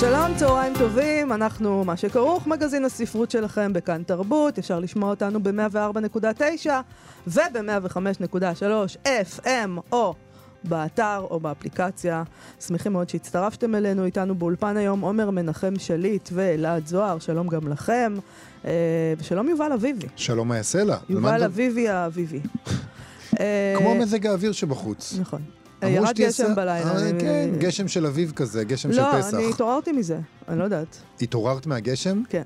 שלום, צהריים טובים, אנחנו מה שכרוך, מגזין הספרות שלכם בכאן תרבות, אפשר לשמוע אותנו ב-104.9 וב-105.3 FM או באתר או באפליקציה. שמחים מאוד שהצטרפתם אלינו, איתנו באולפן היום עומר מנחם שליט ואלעד זוהר, שלום גם לכם, אה, ושלום יובל אביבי. שלום יעשה לה. יובל אביבי האביבי. כמו אה, מזג האוויר שבחוץ. נכון. אמרו ירד גשם בלילה. אה, כן, גשם של אביב כזה, גשם של לא, פסח. אני התעוררתי מזה, אני לא יודעת. התעוררת מהגשם? כן.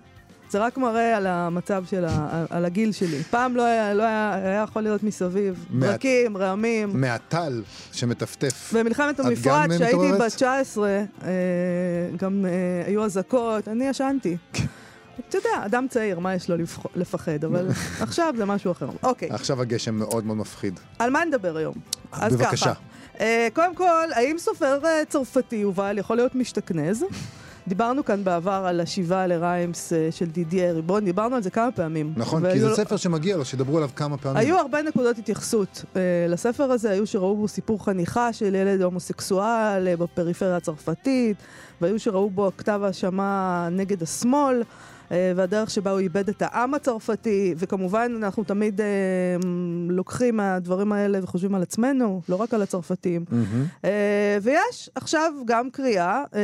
זה רק מראה על המצב של ה... על הגיל שלי. פעם לא היה, לא היה, היה יכול להיות מסביב. ברקים, רעמים. מהטל שמטפטף. במלחמת המפרץ, כשהייתי? בת 19, אה, גם אה, היו אזעקות, אני ישנתי. אתה יודע, אדם צעיר, מה יש לו לפח- לפחד? אבל עכשיו זה משהו אחר. אוקיי, עכשיו הגשם מאוד מאוד מפחיד. על מה נדבר היום? אז בבקשה. ככה. אה, קודם כל, האם סופר אה, צרפתי, יובל, יכול להיות משתכנז? דיברנו כאן בעבר על השיבה לריימס אה, של דידייה ריבון, דיברנו על זה כמה פעמים. נכון, כי זה ספר שמגיע לו, שידברו עליו כמה פעמים. היו הרבה נקודות התייחסות uh, לספר הזה, היו שראו בו סיפור חניכה של ילד הומוסקסואל uh, בפריפריה הצרפתית, והיו שראו בו כתב האשמה נגד השמאל, והדרך שבה הוא איבד את העם הצרפתי, וכמובן אנחנו תמיד uh, לוקחים מהדברים האלה וחושבים על עצמנו, לא רק על הצרפתים. מהמם. Uh, ויש עכשיו גם קריאה uh,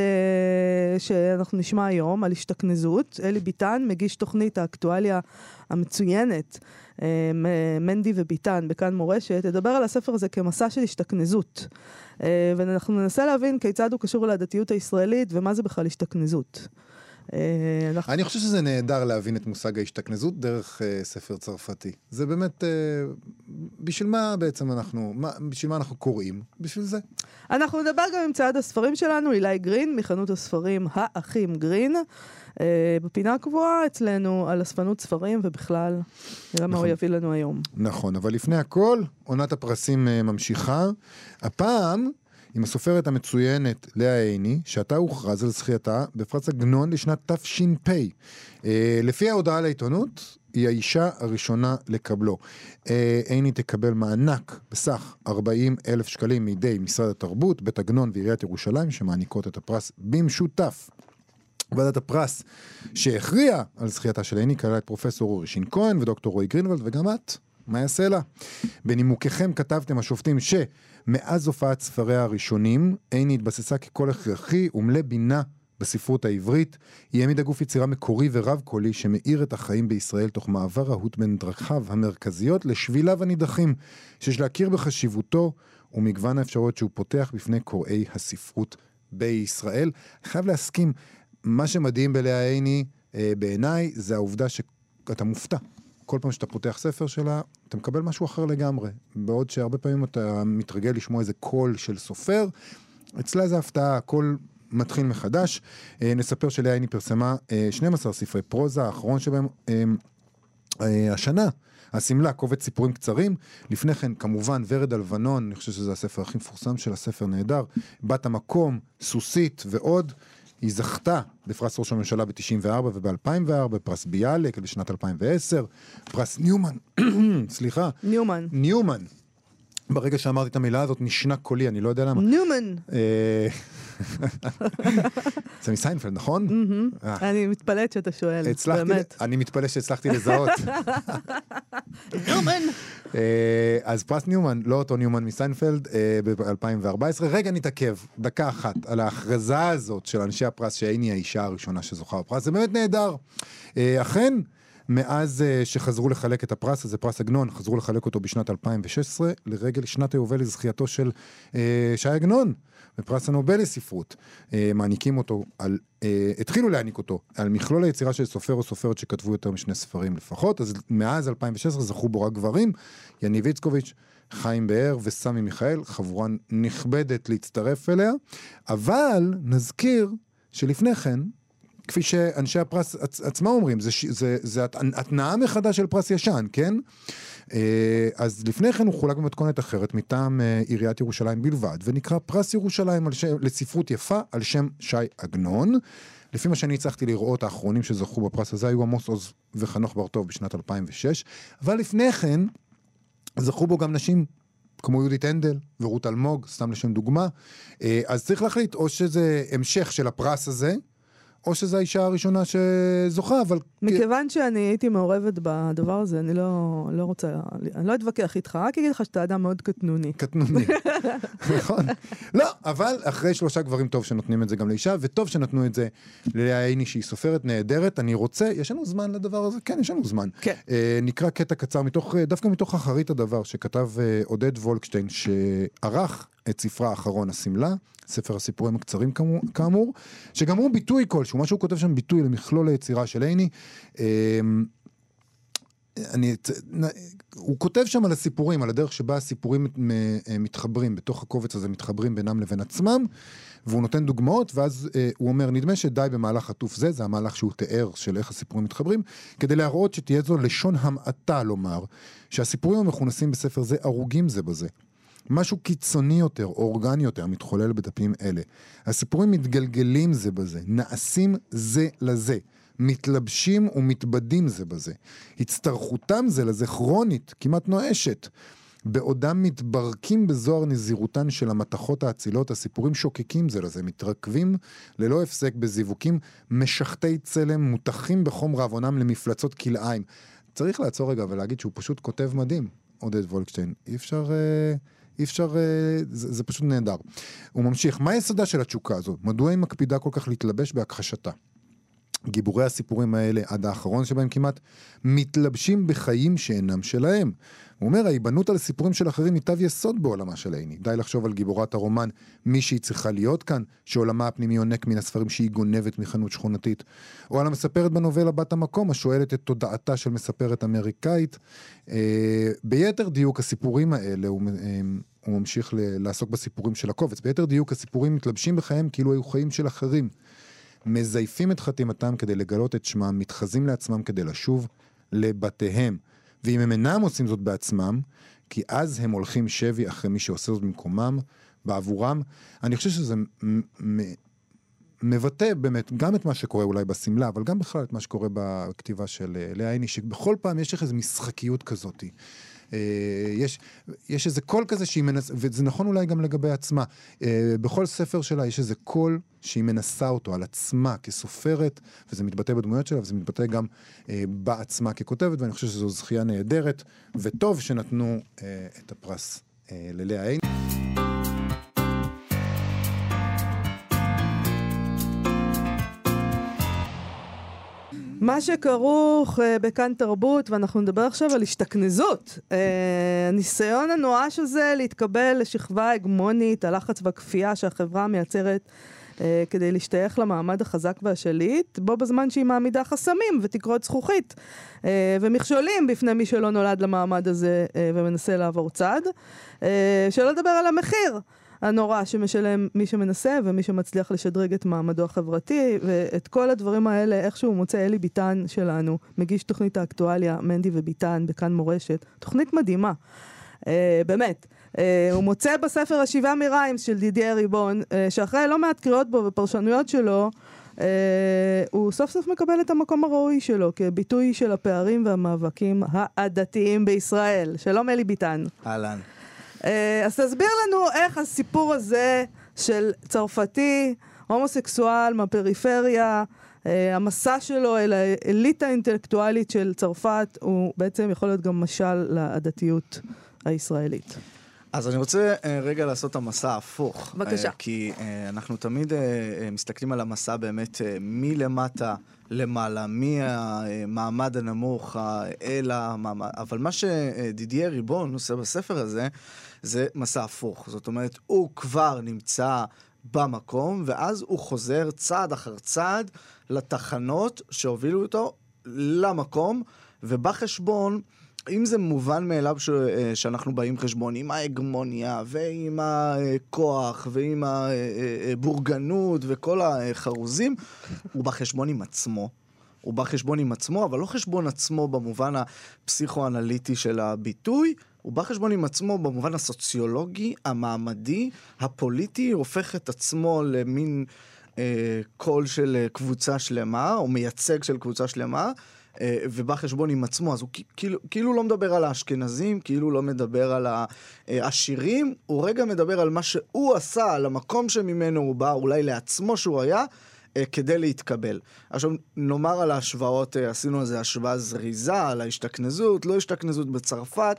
שאנחנו נשמע היום על השתכנזות. אלי ביטן מגיש תוכנית האקטואליה המצוינת, מ- מנדי וביטן בכאן מורשת, תדבר על הספר הזה כמסע של השתכנזות. Uh, ואנחנו ננסה להבין כיצד הוא קשור לדתיות הישראלית ומה זה בכלל השתכנזות. Uh, אנחנו... אני חושב שזה נהדר להבין את מושג ההשתכנזות דרך אה, ספר צרפתי. זה באמת, אה, בשביל מה בעצם אנחנו, מה, בשביל מה אנחנו קוראים? בשביל זה. אנחנו נדבר גם עם צייד הספרים שלנו, אילי גרין, מחנות הספרים האחים גרין. Uh, בפינה הקבועה אצלנו על אספנות ספרים ובכלל, נראה מה הוא נכון. יביא לנו היום. נכון, אבל לפני הכל, עונת הפרסים אה, ממשיכה. הפעם, עם הסופרת המצוינת לאה עיני, שעתה הוכרז על זכייתה בפרס עגנון לשנת תש"פ. אה, לפי ההודעה לעיתונות, היא האישה הראשונה לקבלו. אה, עיני תקבל מענק בסך 40 אלף שקלים מידי משרד התרבות, בית עגנון ועיריית ירושלים, שמעניקות את הפרס במשותף. ועדת הפרס שהכריעה על זכייתה של עיני כללה את פרופסור אורי שין כהן ודוקטור רועי גרינוולד וגם את, מה יעשה לה? בנימוקיכם כתבתם השופטים שמאז הופעת ספריה הראשונים, עיני התבססה כקול הכרחי ומלא בינה בספרות העברית. היא העמידה גוף יצירה מקורי ורב קולי שמאיר את החיים בישראל תוך מעבר רהוט בין דרכיו המרכזיות לשביליו הנידחים, שיש להכיר בחשיבותו ומגוון האפשרויות שהוא פותח בפני קוראי הספרות בישראל. אני חייב להסכים, מה שמדהים בלאה עיני אה, בעיניי זה העובדה שאתה מופתע. כל פעם שאתה פותח ספר שלה, אתה מקבל משהו אחר לגמרי. בעוד שהרבה פעמים אתה מתרגל לשמוע איזה קול של סופר, אצלה זה הפתעה, הכל מתחיל מחדש. אה, נספר שלאה עיני פרסמה אה, 12 ספרי פרוזה, האחרון שבהם אה, אה, השנה. השמלה, קובץ סיפורים קצרים. לפני כן, כמובן, ורד הלבנון, אני חושב שזה הספר הכי מפורסם של הספר נהדר. בת המקום, סוסית ועוד. היא זכתה בפרס ראש הממשלה ב-94 וב-2004, בפרס ביאליק בשנת 2010, פרס ניומן, סליחה, ניומן. ניומן. ברגע שאמרתי את המילה הזאת נשנק קולי, אני לא יודע למה. ניומן. אה, זה מסיינפלד, נכון? אה, אני מתפלאת שאתה שואל, באמת. אני מתפלא שהצלחתי לזהות. ניומן. אה, אז פרס ניומן, לא אותו ניומן מסיינפלד, ב-2014. רגע נתעכב, דקה אחת, על ההכרזה הזאת של אנשי הפרס, שעיני היא האישה הראשונה שזוכה בפרס, זה באמת נהדר. אכן, מאז אה, שחזרו לחלק את הפרס הזה, פרס עגנון, חזרו לחלק אותו בשנת 2016, לרגל שנת היובל לזכייתו של אה, שי עגנון. בפרס הנובל לספרות, אה, מעניקים אותו על, אה, התחילו להעניק אותו על מכלול היצירה של סופר או סופרת שכתבו יותר משני ספרים לפחות, אז מאז 2016 זכו בו רק גברים, יניב איצקוביץ', חיים באר וסמי מיכאל, חבורה נכבדת להצטרף אליה, אבל נזכיר שלפני כן, כפי שאנשי הפרס עצ- עצמם אומרים, זה, זה, זה הת- התנאה מחדש של פרס ישן, כן? אה, אז לפני כן הוא חולק במתכונת אחרת מטעם אה, עיריית ירושלים בלבד, ונקרא פרס ירושלים על שם, לספרות יפה על שם שי עגנון. לפי מה שאני הצלחתי לראות, האחרונים שזכו בפרס הזה היו עמוס עוז וחנוך בר-טוב בשנת 2006, אבל לפני כן זכו בו גם נשים כמו יהודית הנדל ורות אלמוג, סתם לשם דוגמה. אה, אז צריך להחליט, או שזה המשך של הפרס הזה, או שזו האישה הראשונה שזוכה, אבל... מכיוון שאני הייתי מעורבת בדבר הזה, אני לא, לא רוצה, אני לא אתווכח איתך, רק אגיד לך שאתה אדם מאוד קטנוני. קטנוני. נכון. לא, אבל אחרי שלושה גברים טוב שנותנים את זה גם לאישה, וטוב שנתנו את זה ללאה עיני שהיא סופרת נהדרת. אני רוצה, יש לנו זמן לדבר הזה? כן, יש לנו זמן. כן. אה, נקרא קטע קצר מתוך, אה, דווקא מתוך אחרית הדבר, שכתב אה, עודד וולקשטיין, שערך את ספרה האחרון, השמלה, ספר הסיפורים הקצרים כאמור, שגם הוא ביטוי כלשהו, מה שהוא כותב שם ביטוי למכלול היצירה של עיני. אה, אני, הוא כותב שם על הסיפורים, על הדרך שבה הסיפורים מ- מתחברים, בתוך הקובץ הזה מתחברים בינם לבין עצמם, והוא נותן דוגמאות, ואז אה, הוא אומר, נדמה שדי במהלך עטוף זה, זה המהלך שהוא תיאר של איך הסיפורים מתחברים, כדי להראות שתהיה זו לשון המעטה לומר, שהסיפורים המכונסים בספר זה הרוגים זה בזה. משהו קיצוני יותר, אורגני יותר, מתחולל בדפים אלה. הסיפורים מתגלגלים זה בזה, נעשים זה לזה. מתלבשים ומתבדים זה בזה. הצטרכותם זה לזה כרונית, כמעט נואשת. בעודם מתברקים בזוהר נזירותן של המתכות האצילות, הסיפורים שוקקים זה לזה, מתרכבים ללא הפסק בזיווקים, משכתי צלם, מותחים בחום רעבונם למפלצות כלאיים. צריך לעצור רגע ולהגיד שהוא פשוט כותב מדהים, עודד וולקשטיין. אי אפשר... אה... אי אפשר, אה, זה, זה פשוט נהדר. הוא ממשיך, מה יסודה של התשוקה הזאת? מדוע היא מקפידה כל כך להתלבש בהכחשתה? גיבורי הסיפורים האלה, עד האחרון שבהם כמעט, מתלבשים בחיים שאינם שלהם. הוא אומר, ההיבנות על סיפורים של אחרים היא תו יסוד בעולמה של עיני. די לחשוב על גיבורת הרומן, מי שהיא צריכה להיות כאן, שעולמה הפנימי יונק מן הספרים שהיא גונבת מחנות שכונתית. או על המספרת בנובלה בת המקום, השואלת את תודעתה של מספרת אמריקאית. אה, ביתר דיוק, הסיפורים האלה, הוא, אה, הוא ממשיך ל- לעסוק בסיפורים של הקובץ. ביתר דיוק, הסיפורים מתלבשים בחייהם כאילו היו חיים של אחרים. מזייפים את חתימתם כדי לגלות את שמם, מתחזים לעצמם כדי לשוב לבתיהם. ואם הם אינם עושים זאת בעצמם, כי אז הם הולכים שבי אחרי מי שעושה זאת במקומם, בעבורם. אני חושב שזה מ- מ- מבטא באמת גם את מה שקורה אולי בשמלה, אבל גם בכלל את מה שקורה בכתיבה של אה, לאה עיני, שבכל פעם יש לך איזו משחקיות כזאת. אה, יש, יש איזה קול כזה שהיא מנסה, וזה נכון אולי גם לגבי עצמה. אה, בכל ספר שלה יש איזה קול שהיא מנסה אותו על עצמה כסופרת, וזה מתבטא בדמויות שלה, וזה מתבטא גם אה, בעצמה ככותבת, ואני חושב שזו זכייה נהדרת, וטוב שנתנו את הפרס אה, ללאה עיני. מה שכרוך אה, בכאן תרבות, ואנחנו נדבר עכשיו על השתכנזות. אה, הניסיון הנואש הזה להתקבל לשכבה הגמונית, הלחץ והכפייה שהחברה מייצרת אה, כדי להשתייך למעמד החזק והשליט, בו בזמן שהיא מעמידה חסמים ותקרות זכוכית אה, ומכשולים בפני מי שלא נולד למעמד הזה אה, ומנסה לעבור צד. אה, שלא לדבר על המחיר. הנורא שמשלם מי שמנסה ומי שמצליח לשדרג את מעמדו החברתי, ואת כל הדברים האלה איכשהו מוצא אלי ביטן שלנו, מגיש תוכנית האקטואליה, מנדי וביטן בכאן מורשת, תוכנית מדהימה. Uh, באמת. Uh, הוא מוצא בספר השבעה מריימס של דידי ריבון, uh, שאחרי לא מעט קריאות בו ופרשנויות שלו, uh, הוא סוף סוף מקבל את המקום הראוי שלו כביטוי של הפערים והמאבקים העדתיים בישראל. שלום אלי ביטן. אהלן. אה, אז תסביר לנו איך הסיפור הזה של צרפתי, הומוסקסואל מהפריפריה, אה, המסע שלו אל האליטה האינטלקטואלית של צרפת, הוא בעצם יכול להיות גם משל לעדתיות הישראלית. אז אני רוצה uh, רגע לעשות את המסע ההפוך. בבקשה. Uh, כי uh, אנחנו תמיד uh, uh, מסתכלים על המסע באמת uh, מלמטה למעלה, מהמעמד הנמוך uh, אל המעמד, אבל מה שדידיאר ריבון עושה בספר הזה, זה מסע הפוך. זאת אומרת, הוא כבר נמצא במקום, ואז הוא חוזר צעד אחר צעד לתחנות שהובילו אותו למקום, ובחשבון... אם זה מובן מאליו ש, אה, שאנחנו באים חשבון עם ההגמוניה ועם הכוח ועם הבורגנות וכל החרוזים, הוא בא חשבון עם עצמו. הוא בא חשבון עם עצמו, אבל לא חשבון עצמו במובן הפסיכואנליטי של הביטוי, הוא בא חשבון עם עצמו במובן הסוציולוגי, המעמדי, הפוליטי, הופך את עצמו למין אה, קול של אה, קבוצה שלמה, או מייצג של קבוצה שלמה. אה, ובא חשבון עם עצמו, אז הוא כאילו, כאילו לא מדבר על האשכנזים, כאילו לא מדבר על העשירים, הוא רגע מדבר על מה שהוא עשה, על המקום שממנו הוא בא, אולי לעצמו שהוא היה, אה, כדי להתקבל. עכשיו, נאמר על ההשוואות, אה, עשינו איזה השוואה זריזה על ההשתכנזות, לא השתכנזות בצרפת.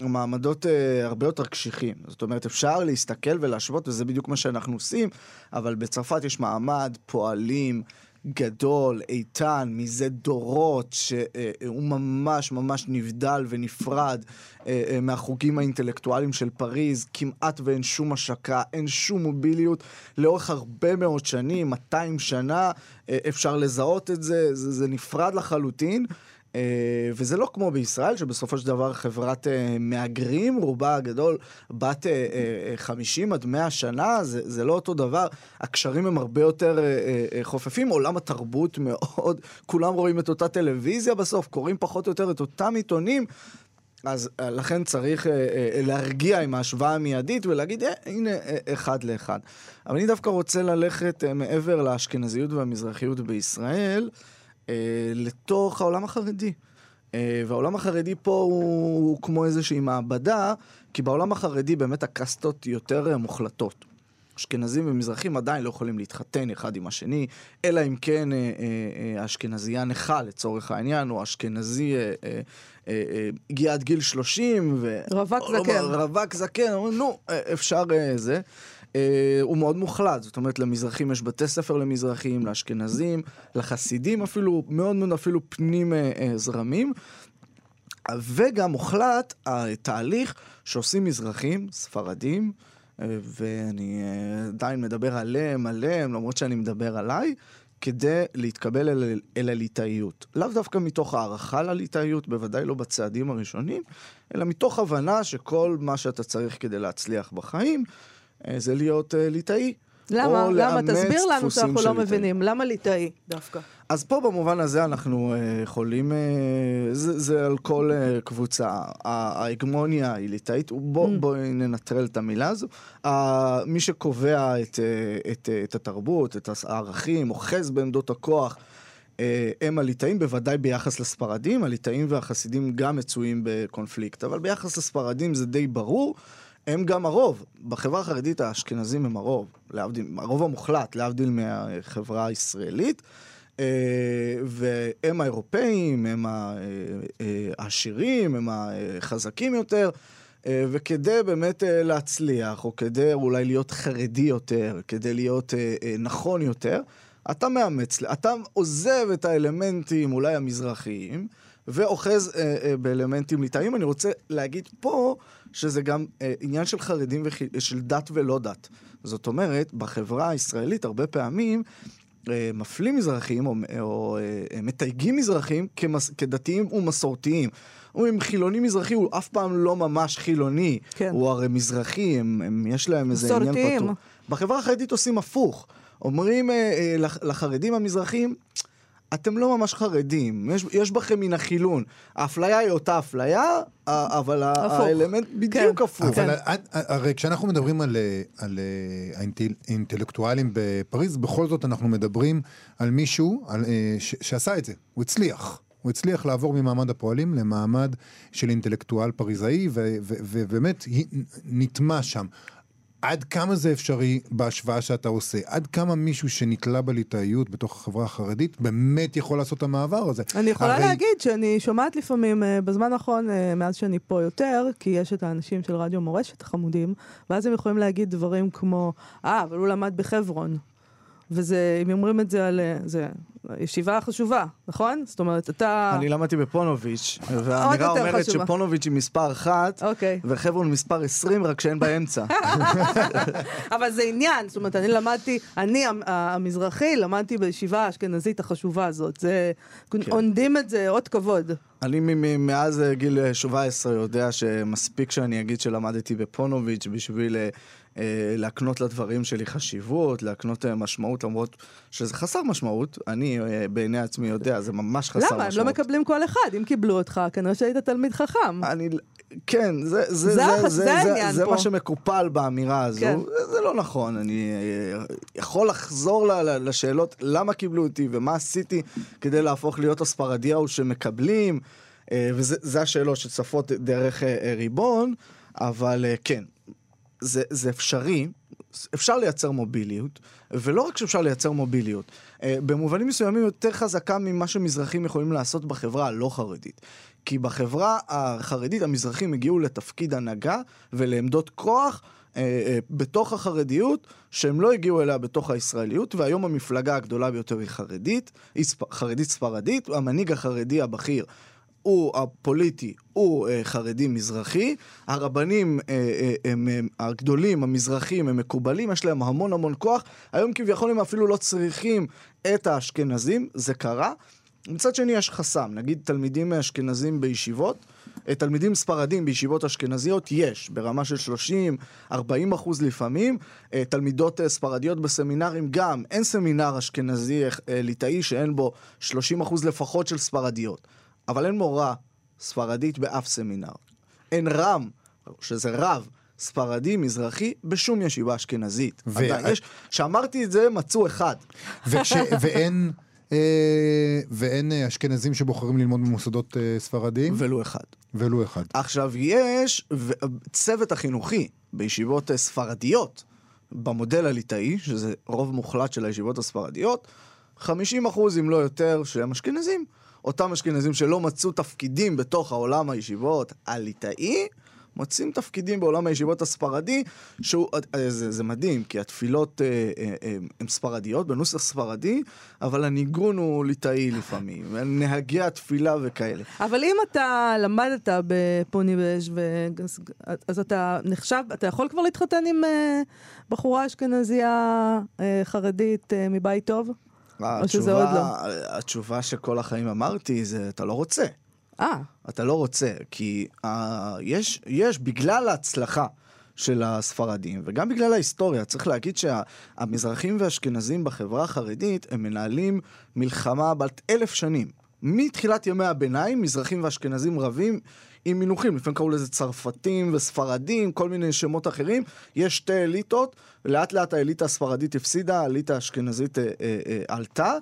מעמדות uh, הרבה יותר קשיחים. זאת אומרת, אפשר להסתכל ולהשוות, וזה בדיוק מה שאנחנו עושים, אבל בצרפת יש מעמד פועלים גדול, איתן, מזה דורות, שהוא ממש ממש נבדל ונפרד אה, אה, מהחוגים האינטלקטואליים של פריז, כמעט ואין שום השקה, אין שום מוביליות. לאורך הרבה מאוד שנים, 200 שנה, אה, אפשר לזהות את זה, זה, זה נפרד לחלוטין. Uh, וזה לא כמו בישראל, שבסופו של דבר חברת uh, מהגרים, רובה הגדול, בת uh, uh, 50 עד 100 שנה, זה, זה לא אותו דבר. הקשרים הם הרבה יותר חופפים, עולם התרבות מאוד, כולם רואים את אותה טלוויזיה בסוף, קוראים פחות או יותר את אותם עיתונים. אז לכן צריך להרגיע עם ההשוואה המיידית ולהגיד, אה, הנה, אחד לאחד. אבל אני דווקא רוצה ללכת מעבר לאשכנזיות והמזרחיות בישראל. אה, לתוך העולם החרדי. אה, והעולם החרדי פה הוא, הוא כמו איזושהי מעבדה, כי בעולם החרדי באמת הקסטות יותר אה, מוחלטות. אשכנזים ומזרחים עדיין לא יכולים להתחתן אחד עם השני, אלא אם כן האשכנזייה נכה לצורך העניין, או אשכנזי הגיע עד גיל 30, ו... רווק זקן. רווק זקן, אומרים, נו, אפשר זה. אה, הוא מאוד מוחלט, זאת אומרת למזרחים יש בתי ספר למזרחים, לאשכנזים, לחסידים אפילו, מאוד מאוד אפילו פנים אה, אה, זרמים. וגם מוחלט התהליך שעושים מזרחים, ספרדים, ואני עדיין מדבר עליהם, עליהם, למרות שאני מדבר עליי, כדי להתקבל אל, אל הליטאיות. לאו דווקא מתוך הערכה לליטאיות, בוודאי לא בצעדים הראשונים, אלא מתוך הבנה שכל מה שאתה צריך כדי להצליח בחיים, זה להיות uh, ליטאי. למה? למה? תסביר לנו שאנחנו לא מבינים. למה ליטאי דווקא? אז פה במובן הזה אנחנו uh, יכולים, uh, זה, זה על כל uh, קבוצה. ההגמוניה היא ליטאית, בואו mm. בוא ננטרל את המילה הזו. Uh, מי שקובע את, uh, את, uh, את התרבות, את הערכים, אוחז בעמדות הכוח, uh, הם הליטאים, בוודאי ביחס לספרדים. הליטאים והחסידים גם מצויים בקונפליקט, אבל ביחס לספרדים זה די ברור. הם גם הרוב. בחברה החרדית האשכנזים הם הרוב, להבדיל, הרוב המוחלט, להבדיל מהחברה הישראלית. אה, והם האירופאים, הם אה, העשירים, הם החזקים יותר. אה, וכדי באמת להצליח, או כדי אולי להיות חרדי יותר, כדי להיות נכון יותר, אתה מאמץ, אתה עוזב את האלמנטים אולי המזרחיים, ואוחז באלמנטים ליטאים. אני רוצה להגיד פה שזה גם אה, עניין של חרדים ושל דת ולא דת. זאת אומרת, בחברה הישראלית הרבה פעמים אה, מפלים מזרחים או, או אה, מתייגים מזרחים כמס, כדתיים ומסורתיים. אומרים חילוני מזרחי הוא אף פעם לא ממש חילוני, כן. הוא הרי מזרחי, הם, הם, יש להם איזה עניין פתוח. בחברה החרדית עושים הפוך. אומרים אה, אה, לחרדים המזרחים, אתם לא ממש חרדים, יש, יש בכם מן החילון. האפליה היא אותה אפליה, אבל הפוך. האלמנט בדיוק כן. הפוך. אבל כן. הרי כשאנחנו מדברים על, על האינטלקטואלים בפריז, בכל זאת אנחנו מדברים על מישהו על, אה, ש, שעשה את זה, הוא הצליח. הוא הצליח לעבור ממעמד הפועלים למעמד של אינטלקטואל פריזאי, ובאמת נטמע שם. עד כמה זה אפשרי בהשוואה שאתה עושה? עד כמה מישהו שנתלה בליטאיות בתוך החברה החרדית באמת יכול לעשות את המעבר הזה? אני יכולה הרי... להגיד שאני שומעת לפעמים, uh, בזמן האחרון, uh, מאז שאני פה יותר, כי יש את האנשים של רדיו מורשת החמודים, ואז הם יכולים להגיד דברים כמו, אה, אבל הוא למד בחברון. וזה, אם אומרים את זה על... אה, זה ישיבה חשובה, נכון? זאת אומרת, אתה... אני למדתי בפונוביץ', והאמירה אומרת חשובה. שפונוביץ' היא מספר אחת. אוקיי. וחברון מספר 20, רק שאין באמצע. אבל זה עניין, זאת אומרת, אני למדתי, אני המזרחי, למדתי בישיבה האשכנזית החשובה הזאת. זה, כן. עונדים את זה, אות כבוד. אני מאז גיל אה, 17 יודע שמספיק שאני אגיד שלמדתי בפונוביץ' בשביל אה, להקנות לדברים שלי חשיבות, להקנות אה, משמעות, למרות שזה חסר משמעות. אני אה, בעיני עצמי יודע, זה ממש חסר משמעות. למה? הם לא מקבלים כל אחד. אם קיבלו אותך, כנראה שהיית תלמיד חכם. אני, כן, זה, זה, זה זה, זה, זה זה, זה. מה שמקופל באמירה הזו. כן. זה, זה לא נכון, אני אה, יכול לחזור ל, לשאלות למה קיבלו אותי ומה עשיתי כדי להפוך להיות הספרדי ההוא שמקבלים, אה, וזה זה השאלות שצפות דרך אה, אה, ריבון, אבל אה, כן, זה, זה אפשרי, אפשר לייצר מוביליות, ולא רק שאפשר לייצר מוביליות, אה, במובנים מסוימים יותר חזקה ממה שמזרחים יכולים לעשות בחברה הלא חרדית. כי בחברה החרדית המזרחים הגיעו לתפקיד הנהגה ולעמדות כוח אה, אה, בתוך החרדיות, שהם לא הגיעו אליה בתוך הישראליות, והיום המפלגה הגדולה ביותר היא חרדית, היא ספ, חרדית ספרדית, המנהיג החרדי הבכיר הוא הפוליטי, הוא אה, חרדי מזרחי, הרבנים אה, אה, הם, הם הגדולים, המזרחים, הם מקובלים, יש להם המון המון כוח, היום כביכול הם אפילו לא צריכים את האשכנזים, זה קרה. מצד שני יש חסם, נגיד תלמידים אשכנזים בישיבות, אה, תלמידים ספרדים בישיבות אשכנזיות יש, ברמה של 30-40 אחוז לפעמים, אה, תלמידות אה, ספרדיות בסמינרים גם, אין סמינר אשכנזי ליטאי שאין בו 30 אחוז לפחות של ספרדיות, אבל אין מורה ספרדית באף סמינר. אין רם, שזה רב, ספרדי, מזרחי, בשום ישיבה אשכנזית. ו- עדיין יש, כשאמרתי את זה, מצאו אחד. וכש, ואין, אה, ואין אה, אשכנזים שבוחרים ללמוד במוסדות אה, ספרדיים? ולו אחד. ולו אחד. עכשיו, יש צוות החינוכי בישיבות ספרדיות, במודל הליטאי, שזה רוב מוחלט של הישיבות הספרדיות, 50 אחוז, אם לא יותר, שהם אשכנזים. אותם אשכנזים שלא מצאו תפקידים בתוך העולם הישיבות הליטאי, מוצאים תפקידים בעולם הישיבות הספרדי, שהוא, אה, זה, זה מדהים, כי התפילות אה, אה, הן ספרדיות, בנוסח ספרדי, אבל הניגון הוא ליטאי לפעמים, נהגי התפילה וכאלה. אבל אם אתה למדת בפוניבז' ו... אז אתה נחשב, אתה יכול כבר להתחתן עם בחורה אשכנזייה חרדית מבית טוב? או שזה עוד לא? התשובה שכל החיים אמרתי זה, אתה לא רוצה. אה, אתה לא רוצה, כי uh, יש, יש, בגלל ההצלחה של הספרדים, וגם בגלל ההיסטוריה, צריך להגיד שהמזרחים והאשכנזים בחברה החרדית, הם מנהלים מלחמה בת אלף שנים. מתחילת ימי הביניים, מזרחים ואשכנזים רבים עם מינוחים, לפעמים קראו לזה צרפתים וספרדים, כל מיני שמות אחרים. יש שתי אליטות, לאט לאט האליטה הספרדית הפסידה, האליטה האשכנזית אה, אה, אה, עלתה.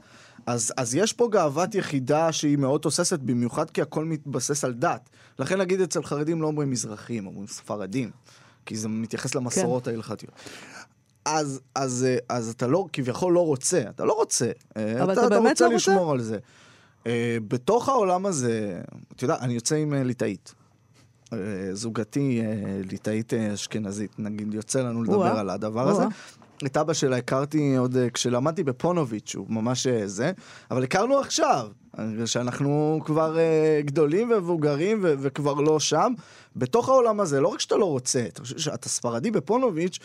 אז, אז יש פה גאוות יחידה שהיא מאוד תוססת, במיוחד כי הכל מתבסס על דת. לכן נגיד אצל חרדים לא אומרים מזרחים, אומרים ספרדים, כי זה מתייחס למסורות כן. ההלכתיות. אז, אז, אה, אז אתה לא, כביכול לא רוצה, אתה לא רוצה. אבל אתה, אתה באמת רוצה לא רוצה? לשמור על זה. Uh, בתוך העולם הזה, אתה יודע, אני יוצא עם uh, ליטאית. Uh, זוגתי ליטאית אשכנזית, נגיד, יוצא לנו לדבר. על הדבר הזה. את אבא שלה הכרתי עוד uh, כשלמדתי בפונוביץ', הוא ממש uh, זה, אבל הכרנו עכשיו, שאנחנו כבר uh, גדולים ומבוגרים ו- וכבר לא שם. בתוך העולם הזה, לא רק שאתה לא רוצה, אתה חושב שאתה ספרדי בפונוביץ',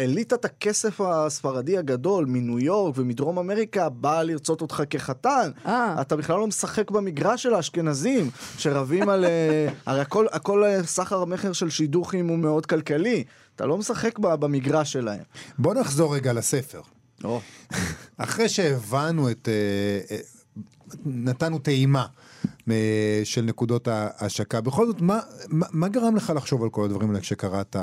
אליטת הכסף הספרדי הגדול מניו יורק ומדרום אמריקה באה לרצות אותך כחתן. אה. אתה בכלל לא משחק במגרש של האשכנזים, שרבים על... אה, הרי הכל, הכל אה, סחר מכר של שידוכים הוא מאוד כלכלי. אתה לא משחק במגרש שלהם. בוא נחזור רגע לספר. או. אחרי שהבנו את... אה, אה, נתנו טעימה אה, של נקודות ההשקה, בכל זאת, מה, מה, מה גרם לך לחשוב על כל הדברים האלה כשקראת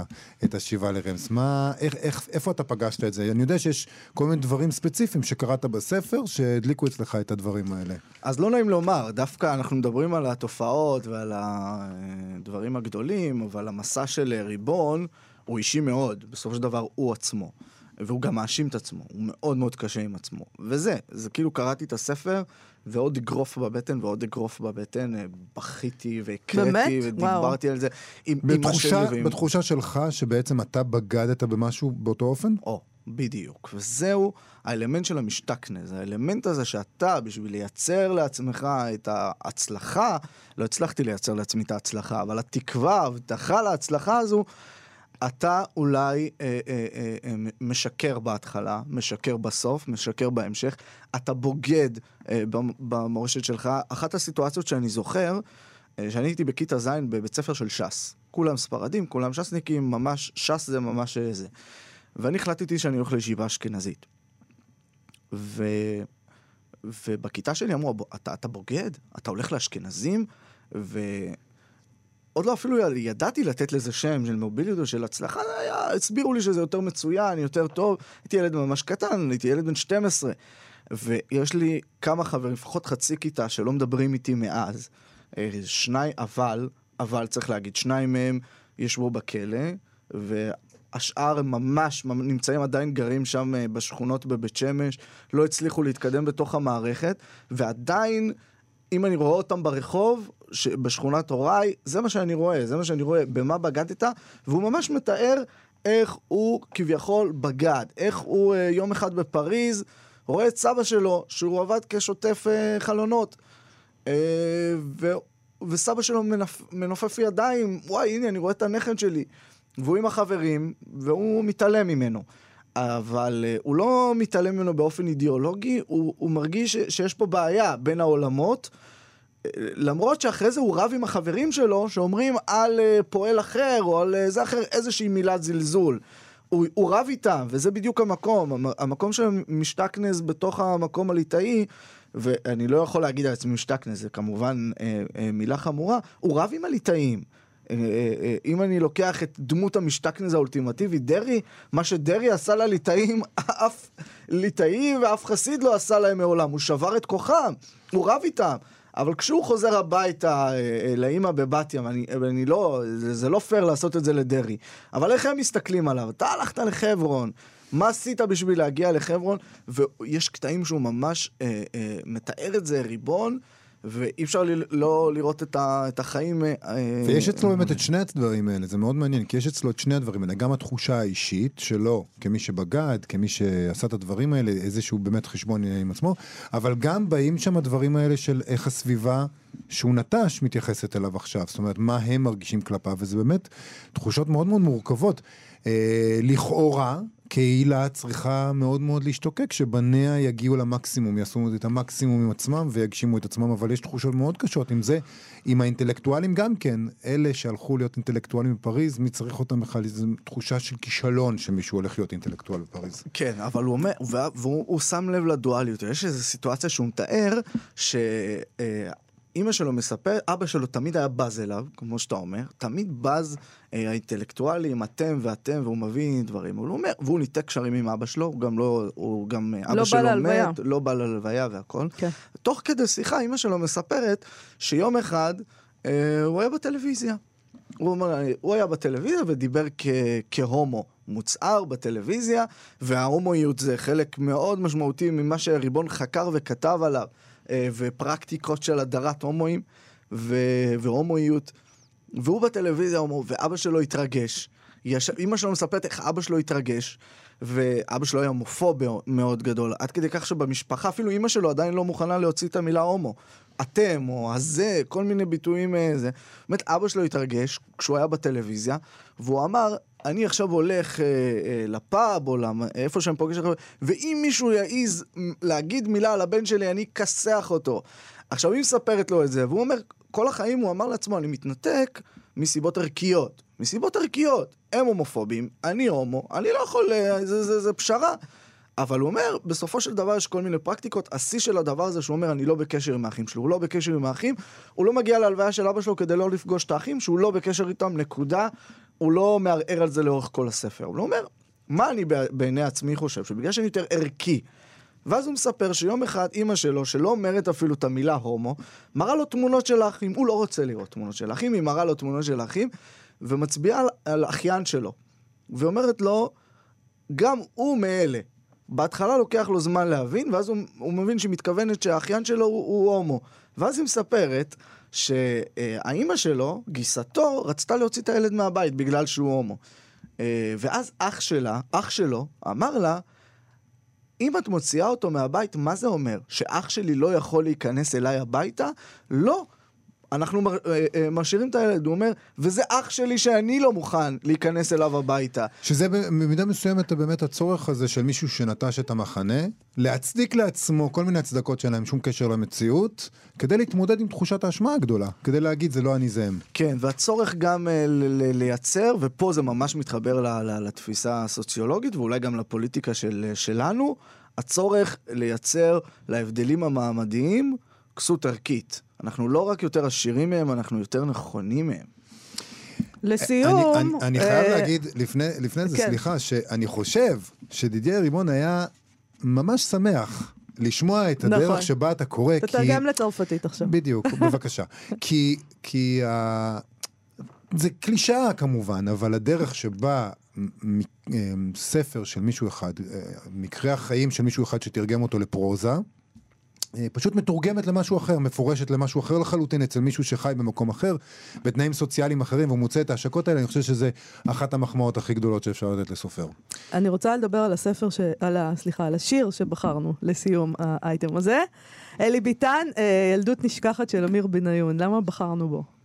את השיבה לרמס? מה, איך, איך, איפה אתה פגשת את זה? אני יודע שיש כל מיני דברים ספציפיים שקראת בספר שהדליקו אצלך את הדברים האלה. אז לא נעים לומר, דווקא אנחנו מדברים על התופעות ועל הדברים הגדולים, אבל המסע של ריבון הוא אישי מאוד, בסופו של דבר הוא עצמו. והוא גם מאשים את עצמו, הוא מאוד מאוד קשה עם עצמו. וזה, זה כאילו קראתי את הספר, ועוד אגרוף בבטן ועוד אגרוף בבטן, אה, בכיתי והקראתי? ודיברתי וואו. על זה עם אמא בתחושה, שלי ועם... בתחושה שלך שבעצם אתה בגדת במשהו באותו אופן? או, בדיוק. וזהו האלמנט של המשתכנז, האלמנט הזה שאתה, בשביל לייצר לעצמך את ההצלחה, לא הצלחתי לייצר לעצמי את ההצלחה, אבל התקווה, ההבטחה להצלחה הזו, אתה אולי אה, אה, אה, אה, משקר בהתחלה, משקר בסוף, משקר בהמשך, אתה בוגד אה, במ- במורשת שלך. אחת הסיטואציות שאני זוכר, אה, שאני הייתי בכיתה ז' בבית ספר של ש"ס. כולם ספרדים, כולם ש"סניקים, ממש, ש"ס זה ממש אה, זה. ואני החלטתי שאני הולך לישיבה אשכנזית. ו... ובכיתה שלי אמרו, "בוא, אתה, אתה בוגד? אתה הולך לאשכנזים? ועוד לא אפילו ידעתי לתת לזה שם של מוביליות או של הצלחה, היה, הסבירו לי שזה יותר מצוין, יותר טוב. הייתי ילד ממש קטן, הייתי ילד בן 12. ויש לי כמה חברים, לפחות חצי כיתה, שלא מדברים איתי מאז. אה, שניים, אבל, אבל צריך להגיד, שניים מהם ישבו בכלא, והשאר הם ממש ממ- נמצאים עדיין גרים שם אה, בשכונות בבית שמש, לא הצליחו להתקדם בתוך המערכת, ועדיין, אם אני רואה אותם ברחוב, ש- בשכונת הוריי, זה מה שאני רואה, זה מה שאני רואה, במה בגדת, והוא ממש מתאר איך הוא כביכול בגד, איך הוא אה, יום אחד בפריז, רואה את סבא שלו, שהוא עבד כשוטף אה, חלונות. אה, ו... וסבא שלו מנפ... מנופף ידיים, וואי, הנה, אני רואה את הנכד שלי. והוא עם החברים, והוא מתעלם ממנו. אבל uh, הוא לא מתעלם ממנו באופן אידיאולוגי, הוא, הוא מרגיש. שיש פה בעיה בין העולמות. אה, למרות שאחרי זה הוא רב עם החברים שלו, שאומרים על uh, פועל אחר, או על זה אחר, איזושהי מילת זלזול. הוא, הוא רב איתם, וזה בדיוק המקום. המ- המקום של משתכנז בתוך המקום הליטאי, ואני לא יכול להגיד על עצמי משתכנז, זה כמובן אה, אה, מילה חמורה, הוא רב עם הליטאים. אה, אה, אה, אם אני לוקח את דמות המשתכנז האולטימטיבי, דרעי, מה שדרעי עשה לליטאים, אף ליטאי ואף חסיד לא עשה להם מעולם, הוא שבר את כוחם, הוא רב איתם. אבל כשהוא חוזר הביתה לאימא בבת ים, אני, אני לא, זה, זה לא פייר לעשות את זה לדרעי. אבל איך הם מסתכלים עליו? אתה הלכת לחברון, מה עשית בשביל להגיע לחברון? ויש קטעים שהוא ממש אה, אה, מתאר את זה ריבון, ואי אפשר ל, לא לראות את, ה, את החיים... אה, ויש אצלו באמת את שני הדברים האלה, זה מאוד מעניין, כי יש אצלו את שני הדברים האלה, גם התחושה האישית שלו, כמי שבגד, כמי שעשה את הדברים האלה, איזשהו באמת חשבון עם עצמו, אבל גם באים שם הדברים האלה של איך הסביבה שהוא נטש מתייחסת אליו עכשיו, זאת אומרת, מה הם מרגישים כלפיו, וזה באמת תחושות מאוד מאוד מורכבות. אה, לכאורה, קהילה צריכה מאוד מאוד להשתוקק, שבניה יגיעו למקסימום, יעשו את המקסימום עם עצמם ויגשימו את עצמם, אבל יש תחושות מאוד קשות עם זה, עם האינטלקטואלים גם כן, אלה שהלכו להיות אינטלקטואלים בפריז, מי צריך אותם בכלל? זו תחושה של כישלון שמישהו הולך להיות אינטלקטואל בפריז. כן, אבל הוא אומר, וה- והוא הוא שם לב לדואליות. יש איזו סיטואציה שהוא מתאר, שאימא שלו מספר, אבא שלו תמיד היה בז אליו, כמו שאתה אומר, תמיד בז אה, האינטלקטואלים, אתם ואתם, והוא מביא דברים. הוא לא אומר, והוא ניתק קשרים עם אבא שלו, הוא גם לא, הוא גם, אה, אבא לא שלו להלוויה. מת, לא בא להלוויה והכל. כן. תוך כדי שיחה, אימא שלו מספרת שיום אחד אה, הוא היה בטלוויזיה. הוא אומר, הוא היה בטלוויזיה ודיבר כ- כהומו מוצהר בטלוויזיה, וההומואיות זה חלק מאוד משמעותי ממה שהריבון חקר וכתב עליו, אה, ופרקטיקות של הדרת הומואים והומואיות. והוא בטלוויזיה, אומר, ואבא שלו התרגש. יש... אימא שלו מספרת איך אבא שלו התרגש, ואבא שלו היה הומופוב מאוד גדול, עד כדי כך שבמשפחה, אפילו אימא שלו עדיין לא מוכנה להוציא את המילה הומו. אתם, או הזה, כל מיני ביטויים אה, זה. באמת, אבא שלו התרגש כשהוא היה בטלוויזיה, והוא אמר, אני עכשיו הולך אה, אה, לפאב, או למ... איפה שאני פוגש אחר, ואם מישהו יעז להגיד מילה על הבן שלי, אני אכסח אותו. עכשיו, היא מספרת לו את זה, והוא אומר, כל החיים הוא אמר לעצמו, אני מתנתק מסיבות ערכיות. מסיבות ערכיות. הם הומופובים, אני הומו, אני לא יכול, אה, זה, זה, זה פשרה. אבל הוא אומר, בסופו של דבר יש כל מיני פרקטיקות. השיא של הדבר הזה שהוא אומר, אני לא בקשר עם האחים שלו. הוא לא בקשר עם האחים, הוא לא מגיע להלוויה של אבא שלו כדי לא לפגוש את האחים, שהוא לא בקשר איתם, נקודה. הוא לא מערער על זה לאורך כל הספר. הוא לא אומר, מה אני בעיני עצמי חושב? שבגלל שאני יותר ערכי. ואז הוא מספר שיום אחד אימא שלו, שלא אומרת אפילו את המילה הומו, מראה לו תמונות של האחים. הוא לא רוצה לראות תמונות של האחים, היא מראה לו תמונות של האחים, ומצביעה על, על אחיין שלו. ואומרת לו, גם הוא מאלה. בהתחלה לוקח לו זמן להבין, ואז הוא, הוא מבין שהיא מתכוונת שהאחיין שלו הוא, הוא הומו. ואז היא מספרת שהאימא שלו, גיסתו, רצתה להוציא את הילד מהבית בגלל שהוא הומו. אה, ואז אח שלה, אח שלו, אמר לה, אם את מוציאה אותו מהבית, מה זה אומר? שאח שלי לא יכול להיכנס אליי הביתה? לא. אנחנו מר- אה, אה, משאירים את הילד, הוא אומר, וזה אח שלי שאני לא מוכן להיכנס אליו הביתה. שזה במידה מסוימת באמת הצורך הזה של מישהו שנטש את המחנה, להצדיק לעצמו כל מיני הצדקות שאין להם שום קשר למציאות, כדי להתמודד עם תחושת האשמה הגדולה, כדי להגיד זה לא אני זה הם. כן, והצורך גם אה, לייצר, ופה זה ממש מתחבר לתפיסה הסוציולוגית ואולי גם לפוליטיקה של, שלנו, הצורך לייצר להבדלים המעמדיים כסות ערכית. אנחנו לא רק יותר עשירים מהם, אנחנו יותר נכונים מהם. לסיום... אני, אני, אני חייב אה, להגיד לפני, לפני זה, כן. סליחה, שאני חושב שדידייה רימון היה ממש שמח לשמוע את הדרך נכון. שבה אתה קורא, כי... תתרגם לצרפתית עכשיו. בדיוק, בבקשה. כי, כי ה... זה קלישאה כמובן, אבל הדרך שבה מ- מ- ספר של מישהו אחד, אה, מקרה החיים של מישהו אחד שתרגם אותו לפרוזה, אה, פשוט מתורגמת למשהו אחר, מפורשת למשהו אחר לחלוטין אצל מישהו שחי במקום אחר, בתנאים סוציאליים אחרים, והוא מוצא את ההשקות האלה, אני חושב שזה אחת המחמאות הכי גדולות שאפשר לתת לסופר. אני רוצה לדבר על הספר, ש... על ה... סליחה, על השיר שבחרנו לסיום האייטם הזה. אלי ביטן, אה, ילדות נשכחת של אמיר בניון, למה בחרנו בו?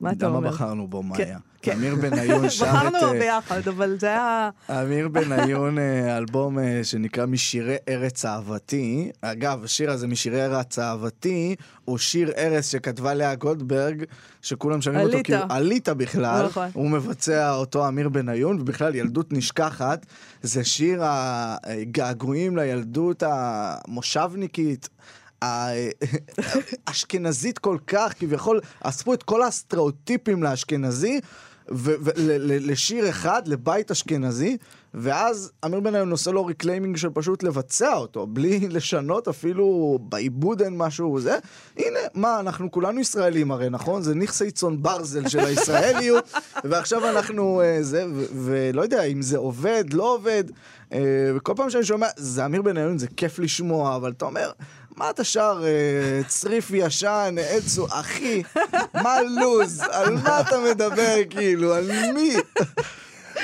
מה אתה אומר? למה בחרנו בו, מאיה? כן. אמיר בניון שר את... בחרנו אה, ביחד, אבל זה היה... אמיר בניון, אה, אלבום אה, שנקרא משירי ארץ אהבתי. אגב, השיר הזה, משירי ארץ אהבתי, הוא שיר ארץ שכתבה לאה גולדברג, שכולם שומעים אותו. כאילו עלית בכלל. נכון. הוא מבצע אותו אמיר בניון, ובכלל ילדות נשכחת. זה שיר הגעגועים לילדות המושבניקית. האשכנזית כל כך, כביכול אספו את כל הסטריאוטיפים לאשכנזי, ולשיר אחד, לבית אשכנזי, ואז אמיר בניון עושה לו reclaiming של פשוט לבצע אותו, בלי לשנות אפילו בעיבוד אין משהו זה. הנה, מה, אנחנו כולנו ישראלים הרי, נכון? זה נכסי צאן ברזל של הישראליות, ועכשיו אנחנו אה, זה, ולא יודע אם זה עובד, לא עובד. אה, וכל פעם שאני שומע, זה אמיר בניון, זה כיף לשמוע, אבל אתה אומר, מה אתה שר? אה, צריף ישן, עצו, אחי, מה לוז? על מה אתה מדבר כאילו? על מי?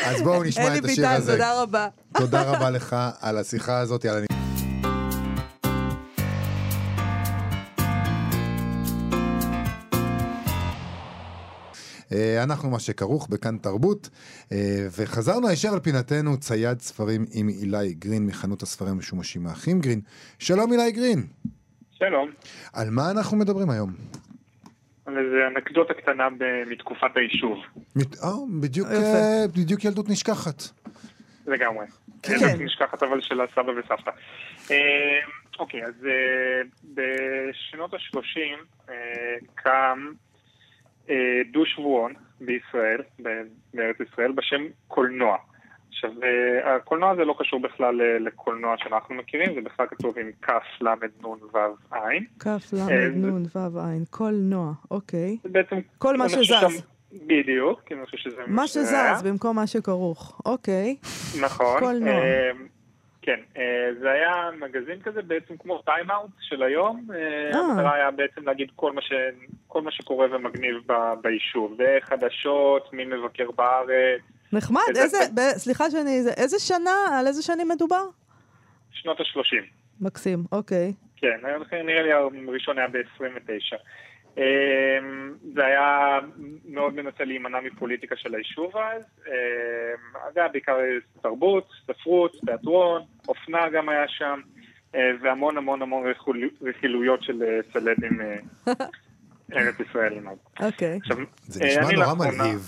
אז בואו נשמע אלי את השיר ביטן, הזה. תודה רבה. תודה רבה לך על השיחה הזאת, על אנחנו מה שכרוך בכאן תרבות, אה, וחזרנו הישר על פינתנו צייד ספרים עם אילי גרין מחנות הספרים המשומשים האחים גרין. שלום אילי גרין, שלום. על מה אנחנו מדברים היום? על איזה אנקדוטה קטנה מתקופת היישוב, מת- אה, בדיוק. אה, בדיוק ילדות נשכחת. לגמרי. כן. כן. נשכחת אבל של הסבא וסבתא. אה, אוקיי, אז אה, בשנות ה-30 קם אה, דו שבועון בישראל, בארץ ישראל, בשם קולנוע. עכשיו, אה, הקולנוע הזה לא קשור בכלל אה, לקולנוע שאנחנו מכירים, זה בכלל כתוב עם כ', ל', נ', ו', ע'. כ', ל', נ', ו', ע', קולנוע, אוקיי. זה בעצם... כל מה שזז. בדיוק, כי אני חושב שזה מה. שזז במקום מה שכרוך, אוקיי. נכון. קולנוע. כן, אה, זה היה מגזין כזה בעצם כמו טיים-אאוט של היום. אה, אה. המטרה היה בעצם להגיד כל מה, ש... כל מה שקורה ומגניב ב... ביישוב. וחדשות, מי מבקר בארץ, נחמד, איזה- ב- סליחה שאני, זה- איזה שנה, על איזה שנים מדובר? שנות ה-30. מקסים, אוקיי. כן, נראה לי הראשון היה ב-29. זה היה מאוד מנסה להימנע מפוליטיקה של היישוב אז. אה, זה היה בעיקר תרבות, ספרות, תיאטרון, אופנה גם היה שם, אה, והמון המון המון רכילויות של אה, סלבים אה, ארץ ישראלים. אז. אוקיי. זה נשמע אני נורא מלהיב.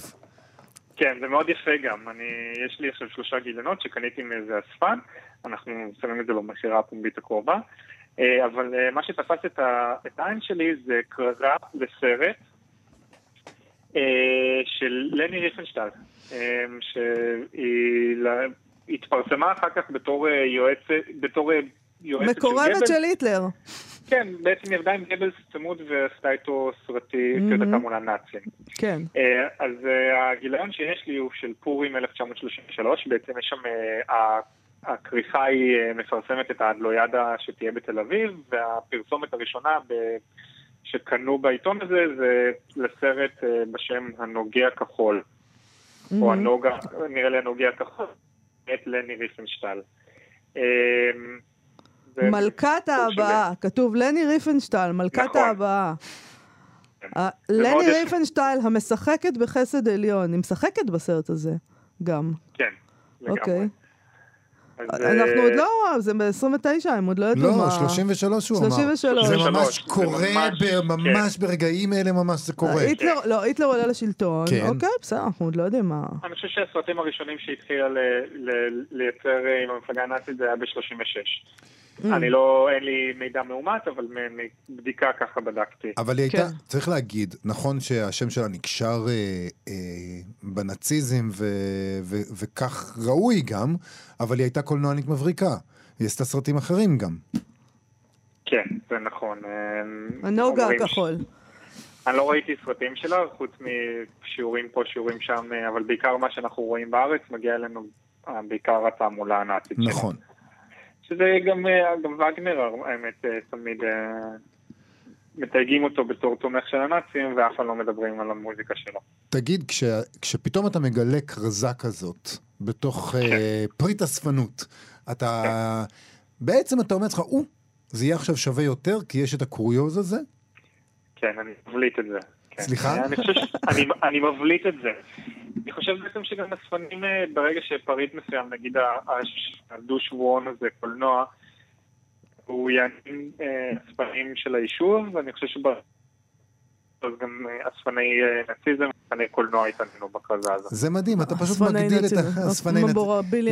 כן, זה מאוד יפה גם. אני, יש לי עכשיו שלושה גיליונות שקניתי מאיזה אספן, אנחנו שמים את זה במכירה הפומבית הקרובה. אה, אבל אה, מה שתפס את, ה, את העין שלי זה קררה לסרט אה, של לני ריפנשטל, שהיא התפרסמה אחר כך בתור יועצת, בתור יועצת מקורבת גבלס. של היטלר. כן, בעצם ירדה עם גבלס צמוד ועשתה איתו סרטי מהמם. mm-hmm. מול הנאצים. כן. אז הגיליון שיש לי הוא של פורים 1933, בעצם יש שם, הכריכה היא אה, מפרסמת את האדלוידה שתהיה בתל אביב, והפרסומת הראשונה ב- שקנו בעיתון הזה זה לסרט אה, בשם הנוגע כחול, או הנוגע, נראה לי הנוגע כחול, את לני ריפנשטל. זה- מלכת ההבאה, כתוב לני ריפנשטל, מלכת נכון. ההבאה. כן. לני. ריפנשטייל, המשחקת בחסד עליון, היא משחקת בסרט הזה, גם. כן, לגמרי. אנחנו אה, עוד לא, זה ב-29, הם עוד לא ידעו מה... לא, 33 הוא אמר. 33. זה ממש 33, זה קורה, ממש, ב- ממש ברגעים אלה ממש זה קורה. לא, היטלר עולה לשלטון, כן. אוקיי, בסדר, אנחנו עוד לא יודעים מה... אני חושב שהסרטים הראשונים שהתחילה ל- ל- לייצר אה, עם המפלגה הנאצית זה היה ב-36. Mm. אני לא, אין לי מידע מאומת, אבל מ- מבדיקה ככה בדקתי. אבל היא הייתה, כן. צריך להגיד, נכון שהשם שלה נקשר אה, אה, בנאציזם ו, ו, וכך ראוי גם, אבל היא הייתה קולנוענית מבריקה. היא עשתה סרטים אחרים גם. כן, זה נכון. אה, הנוגה הכחול. אני לא ראיתי סרטים שלה, חוץ משיעורים פה, שיעורים שם, אבל בעיקר מה שאנחנו רואים בארץ מגיע אלינו בעיקר התעמולה הנאצית שלה. נכון. שזה גם, אה, גם וגנר, האמת, אה, תמיד אה, מתייגים אותו בתור תומך של הנאצים, ואף פעם לא מדברים על המוזיקה שלו. תגיד, כש, כשפתאום אתה מגלה כרזה כזאת בתוך אה, פריט אספנות, אתה... בעצם אתה אומר לך, או, זה יהיה עכשיו שווה יותר, כי יש את הקוריוז הזה? כן, אני מבליט את זה. כן. סליחה? אני חושב. אני, אני מבליט את זה. אני חושב בעצם שגם אספנים, אה, ברגע שפריט מסוים, נגיד הדו-שבועון הזה, קולנוע, הוא יעניין אה, אספנים של היישוב, ואני חושב שב... אז גם אה, אספני אה, נאציזם, אספני קולנוע התעניינו בכרזה הזאת. זה מדהים, אתה פשוט אספני מגדיל את האספני נאציזם.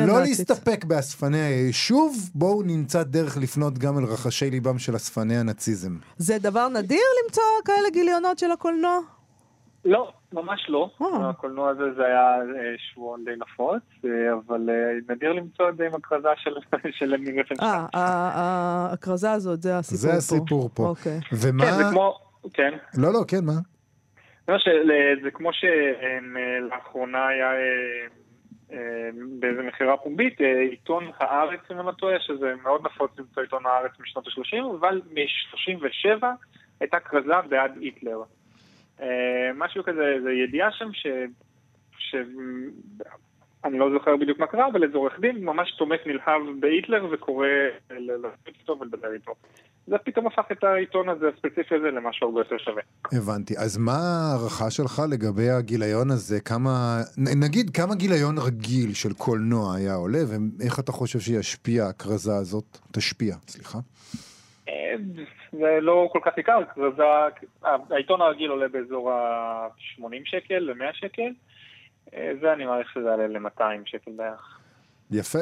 לא נאצית. להסתפק באספני היישוב, בואו נמצא דרך לפנות גם אל רחשי ליבם של אספני הנאציזם. זה דבר נדיר למצוא כאלה גיליונות של הקולנוע? לא, ממש לא. אה. הקולנוע הזה זה היה אה, שבועון די נפוץ, אה, אבל נדיר למצוא את זה עם הכרזה של של למי רפנשטיין. אה, ה- ה- הכרזה הזאת, זה הסיפור פה. זה הסיפור פה. אוקיי. ומה... כן, זה כמו... כן. לא, לא, כן, מה? זה, של, זה כמו שלאחרונה היה באיזה מכירה פומבית, עיתון הארץ, אם אני לא טועה, שזה מאוד נפוץ למצוא עיתון הארץ משנות ה-30, אבל מ-37 הייתה כרזה בעד היטלר. אה, משהו כזה, זה ידיעה שם ש... ש... אני לא זוכר בדיוק מה קרה, אבל איזה עורך דין ממש תומך נלהב בהיטלר וקורא ללכת איתו ולדבר איתו. זה פתאום הפך את העיתון הזה, הספציפי הזה, למשהו הרבה יותר שווה. הבנתי. אז מה ההערכה שלך לגבי הגיליון הזה? כמה... נגיד, כמה גיליון רגיל של קולנוע היה עולה, ואיך אתה חושב שישפיע הכרזה הזאת? תשפיע, סליחה. זה לא כל כך יקר, כרזה, העיתון הרגיל עולה באזור ה-80 שקל ל-100 שקל, אה, זה אני מעריך שזה יעלה ל-200 שקל בערך. יפה.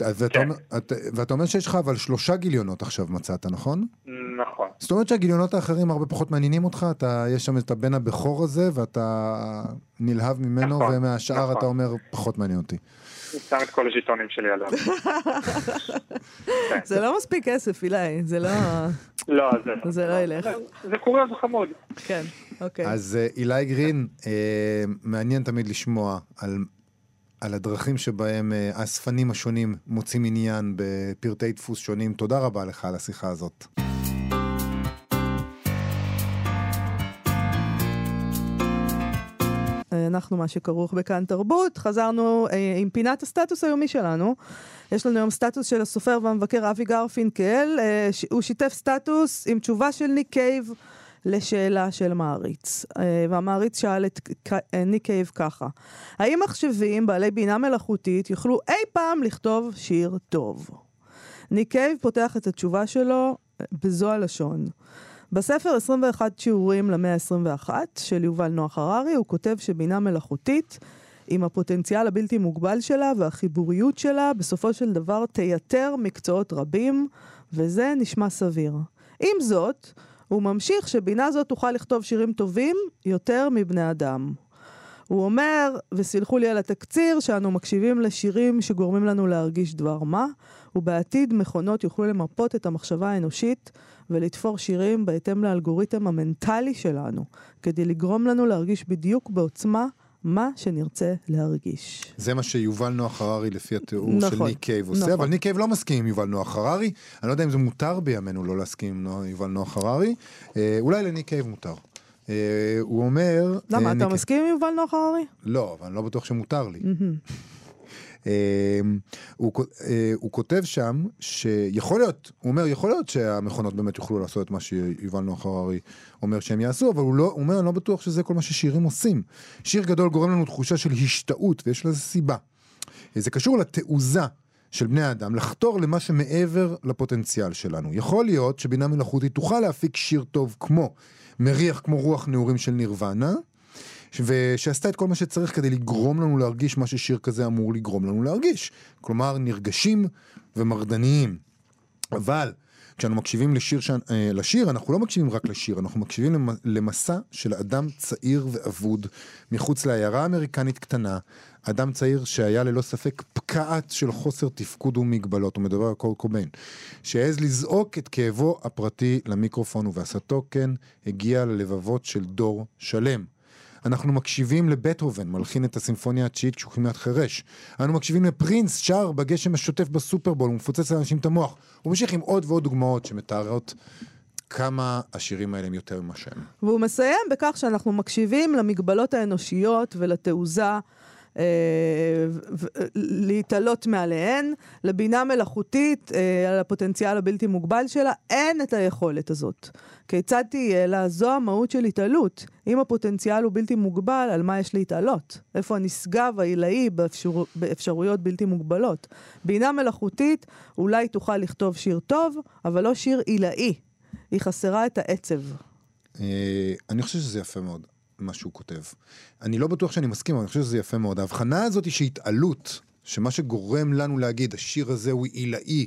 ואתה כן. ואתה אומר שיש לך אבל שלושה גיליונות עכשיו מצאת, נכון? נכון. זאת אומרת שהגיליונות האחרים הרבה פחות מעניינים אותך? אתה, יש שם את הבן הבכור הזה, ואתה נלהב ממנו, נכון, ומהשאר נכון. אתה אומר, פחות מעניין אותי. שם את כל הז'יטונים שלי עליו. זה לא מספיק כסף, אילי, זה לא... לא, זה זה לא ילך. זה- זה קוריוז חמוד. כן, אוקיי. אז אה, אילי גרין, אה, מעניין תמיד לשמוע על, על הדרכים שבהם אה, האספנים השונים מוצאים עניין בפרטי דפוס שונים. תודה רבה לך על השיחה הזאת. אנחנו מה שכרוך בכאן תרבות, חזרנו אה, עם פינת הסטטוס היומי שלנו. יש לנו היום סטטוס של הסופר והמבקר אבי גרפינקל, אה, ש- הוא שיתף סטטוס עם תשובה של ניק קייב לשאלה של מעריץ. אה, והמעריץ שאל את אה, ניק קייב ככה: האם מחשבים בעלי בינה מלאכותית יוכלו אי פעם לכתוב שיר טוב? ניק קייב פותח את התשובה שלו אה, בזו הלשון. בספר 21 שיעורים למאה ה-21 של יובל נוח הררי, הוא כותב שבינה מלאכותית, עם הפוטנציאל הבלתי מוגבל שלה והחיבוריות שלה, בסופו של דבר תייתר מקצועות רבים, וזה נשמע סביר. עם זאת, הוא ממשיך שבינה זאת תוכל לכתוב שירים טובים יותר מבני אדם. הוא אומר, וסלחו לי על התקציר, שאנו מקשיבים לשירים שגורמים לנו להרגיש דבר מה, ובעתיד מכונות יוכלו למפות את המחשבה האנושית ולתפור שירים בהתאם לאלגוריתם המנטלי שלנו, כדי לגרום לנו להרגיש בדיוק בעוצמה מה שנרצה להרגיש. זה מה שיובל נוח הררי לפי התיאור נכון, של ניק קייב עושה, נכון. אבל ניק קייב לא מסכים עם יובל נוח הררי. אני לא יודע אם זה מותר בימינו לא להסכים עם נו- יובל נוח הררי. אה, אולי לניק קייב מותר. אה, הוא אומר... למה, אה, אתה ניק- מסכים עם יובל נוח הררי? לא, אבל אני לא בטוח שמותר לי. אה, הוא, אה, הוא כותב שם שיכול להיות, הוא אומר, יכול להיות שהמכונות באמת יוכלו לעשות את מה שיובל נוח הררי אומר שהם יעשו, אבל הוא, לא, הוא אומר, אני לא בטוח שזה כל מה ששירים עושים. שיר גדול גורם לנו תחושה של השתאות, ויש לזה סיבה. זה קשור לתעוזה של בני האדם לחתור למה שמעבר לפוטנציאל שלנו. יכול להיות שבינה מלאכותית תוכל להפיק שיר טוב כמו מריח כמו רוח נעורים של נירוונה, ושעשתה את כל מה שצריך כדי לגרום לנו להרגיש מה ששיר כזה אמור לגרום לנו להרגיש. כלומר, נרגשים ומרדניים. אבל כשאנו מקשיבים לשיר, ש... אה, לשיר, אנחנו לא מקשיבים רק לשיר, אנחנו מקשיבים למ... למסע של אדם צעיר ואבוד מחוץ לעיירה אמריקנית קטנה, אדם צעיר שהיה ללא ספק פקעת של חוסר תפקוד ומגבלות, הוא מדבר על קול קוביין, שהעז לזעוק את כאבו הפרטי למיקרופון ובעשתו כן הגיע ללבבות של דור שלם. אנחנו מקשיבים לבטהובן, מלחין את הסימפוניה התשיעית כשהוא כמעט חירש. אנו מקשיבים לפרינס, שר בגשם השוטף בסופרבול, הוא מפוצץ לאנשים את המוח. הוא ממשיך עם עוד ועוד דוגמאות שמתארות כמה השירים האלה הם יותר ממה שהם. והוא מסיים בכך שאנחנו מקשיבים למגבלות האנושיות ולתעוזה. אה, להתעלות מעליהן, לבינה מלאכותית, אה, על הפוטנציאל הבלתי מוגבל שלה, אין את היכולת הזאת. כיצד תהיה לה? זו המהות של התעלות. אם הפוטנציאל הוא בלתי מוגבל, על מה יש להתעלות? איפה הנשגב העילאי באפשר... באפשרויות בלתי מוגבלות? בינה מלאכותית אולי תוכל לכתוב שיר טוב, אבל לא שיר עילאי. היא חסרה את העצב. אה, אני חושב שזה יפה מאוד, מה שהוא כותב. אני לא בטוח שאני מסכים, אבל אני חושב שזה יפה מאוד. ההבחנה הזאת היא שהתעלות, שמה שגורם לנו להגיד, השיר הזה הוא עילאי,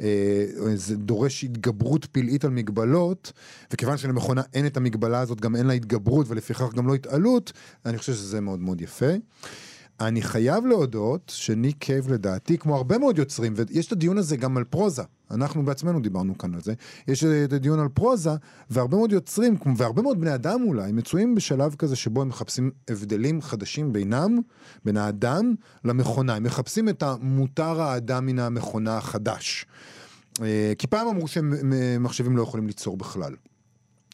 אה, זה דורש התגברות פלאית על מגבלות, וכיוון שלמכונה אין את המגבלה הזאת, גם אין לה התגברות, ולפיכך גם לא התעלות, אני חושב שזה מאוד מאוד יפה. אני חייב להודות שניק קייב לדעתי, כמו הרבה מאוד יוצרים, ויש את הדיון הזה גם על פרוזה, אנחנו בעצמנו דיברנו כאן על זה, יש את הדיון על פרוזה, והרבה מאוד יוצרים, והרבה מאוד בני אדם אולי, מצויים בשלב כזה שבו הם מחפשים הבדלים חדשים בינם, בין האדם למכונה, הם מחפשים את המותר האדם מן המכונה החדש. אה, כי פעם אמרו שמחשבים לא יכולים ליצור בכלל.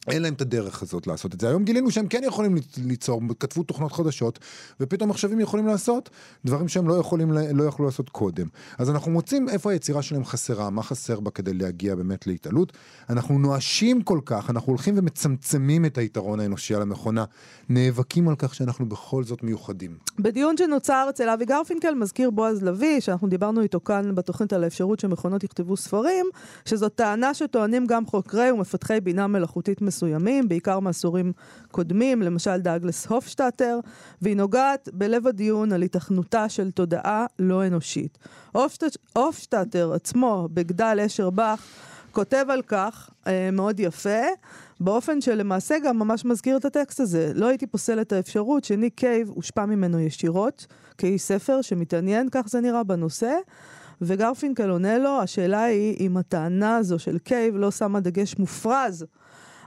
אין להם את הדרך הזאת לעשות את זה. היום גילינו שהם כן יכולים ליצ- ליצור, כתבו תוכנות חדשות, ופתאום מחשבים יכולים לעשות דברים שהם לא, יכולים, לא יכלו לעשות קודם. אז אנחנו מוצאים איפה היצירה שלהם חסרה, מה חסר בה כדי להגיע באמת להתעלות. אנחנו נואשים כל כך, אנחנו הולכים ומצמצמים את היתרון האנושי על המכונה, נאבקים על כך שאנחנו בכל זאת מיוחדים. בדיון שנוצר אצל אבי גרפינקל, מזכיר בועז לביא, שאנחנו דיברנו איתו כאן בתוכנית על האפשרות שמכונות יכתבו ספרים, שזו טענה שטוענים גם חוקרי ומפתחי בינה מלאכותית מסוימים, בעיקר מעשורים קודמים, למשל דאגלס הופשטאטר, והיא נוגעת בלב הדיון על היתכנותה של תודעה לא אנושית. הופשט- הופשטאטר עצמו, בגדל אשר באך, כותב על כך אה, מאוד יפה, באופן שלמעשה גם ממש מזכיר את הטקסט הזה. לא הייתי פוסל את האפשרות שניק קייב הושפע ממנו ישירות, כאיש ספר שמתעניין, כך זה נראה בנושא. וגרפינקל עונה לו, השאלה היא אם הטענה הזו של קייב לא שמה דגש מופרז